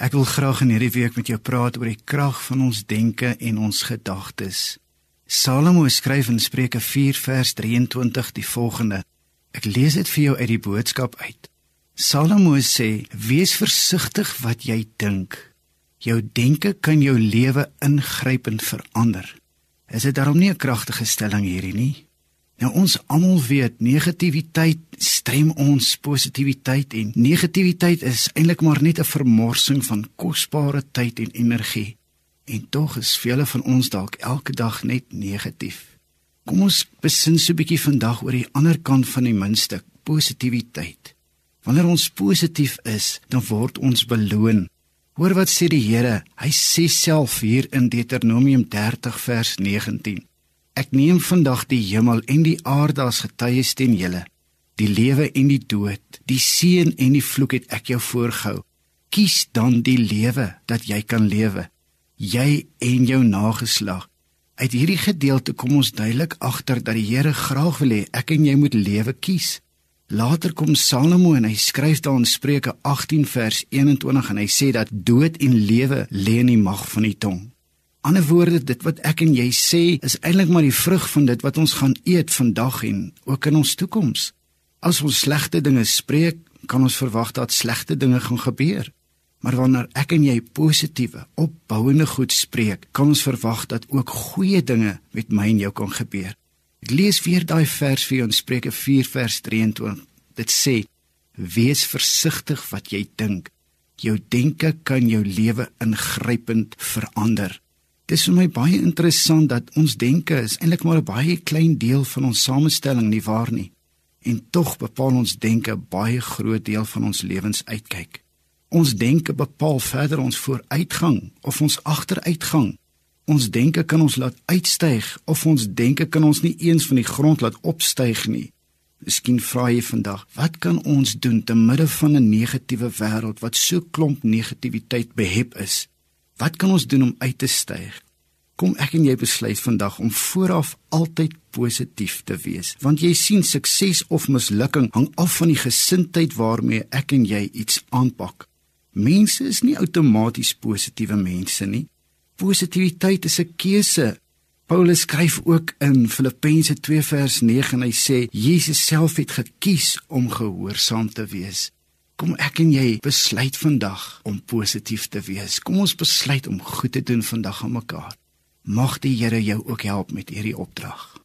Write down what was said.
Ek wil graag in hierdie week met jou praat oor die krag van ons denke en ons gedagtes. Salomo skryf in Spreuke 4 vers 23 die volgende. Ek lees dit vir jou uit die boodskap uit. Salomo sê: "Wees versigtig wat jy dink. Jou denke kan jou lewe ingrypend verander." Is dit daarom nie 'n kragtige stelling hierdie nie? Nou ons almal weet negativiteit strem ons positiwiteit en negativiteit is eintlik maar net 'n vermorsing van kosbare tyd en energie. En tog is vele van ons dalk elke dag net negatief. Kom ons besin so 'n bietjie vandag oor die ander kant van die muntstuk, positiwiteit. Wanneer ons positief is, dan word ons beloon. Hoor wat sê die Here? Hy sê self hier in Deuteronomium 30 vers 19. Ek neem vandag die hemel en die aarde as getuies teen julle. Die lewe en die dood, die seën en die vloek het ek jou voorgehou. Kies dan die lewe dat jy kan lewe, jy en jou nageslag. Uit hierdie gedeelte kom ons duidelik agter dat die Here graag wil hê ek en jy moet lewe kies. Later kom Salomo en hy skryf daar in Spreuke 18 vers 21 en hy sê dat dood en lewe lê in die mag van die tong. Ander woorde, dit wat ek en jy sê is eintlik maar die vrug van dit wat ons gaan eet vandag en ook in ons toekoms. As ons slegte dinge spreek, kan ons verwag dat slegte dinge gaan gebeur. Maar wanneer ek en jy positiewe, opbouende goed spreek, kan ons verwag dat ook goeie dinge met my en jou kan gebeur. Ek lees weer daai vers vir ons Spreuke 4 vers 23. Dit sê: Wees versigtig wat jy dink. Jou denke kan jou lewe ingrypend verander. Dis vir my baie interessant dat ons denke is eintlik maar 'n baie klein deel van ons samestelling nie waar nie. En tog bepaal ons denke baie groot deel van ons lewensuitkyk. Ons denke bepaal verder ons vooruitgang of ons agteruitgang. Ons denke kan ons laat uitstyg of ons denke kan ons nie eens van die grond laat opstyg nie. Miskien vra jy vandag, wat kan ons doen te midde van 'n negatiewe wêreld wat so klomp negativiteit behep is? Wat kan ons doen om uit te styg? Kom ek en jy besluit vandag om vooraf altyd positief te wees, want jy sien sukses of mislukking hang af van die gesindheid waarmee ek en jy iets aanpak. Mense is nie outomaties positiewe mense nie. Positiwiteit is 'n keuse. Paulus skryf ook in Filippense 2 vers 9 en hy sê Jesus self het gekies om gehoorsaam te wees. Kom ek en jy besluit vandag om positief te wees. Kom ons besluit om goed te doen vandag aan mekaar. Mag die Here jou ook help met hierdie opdrag.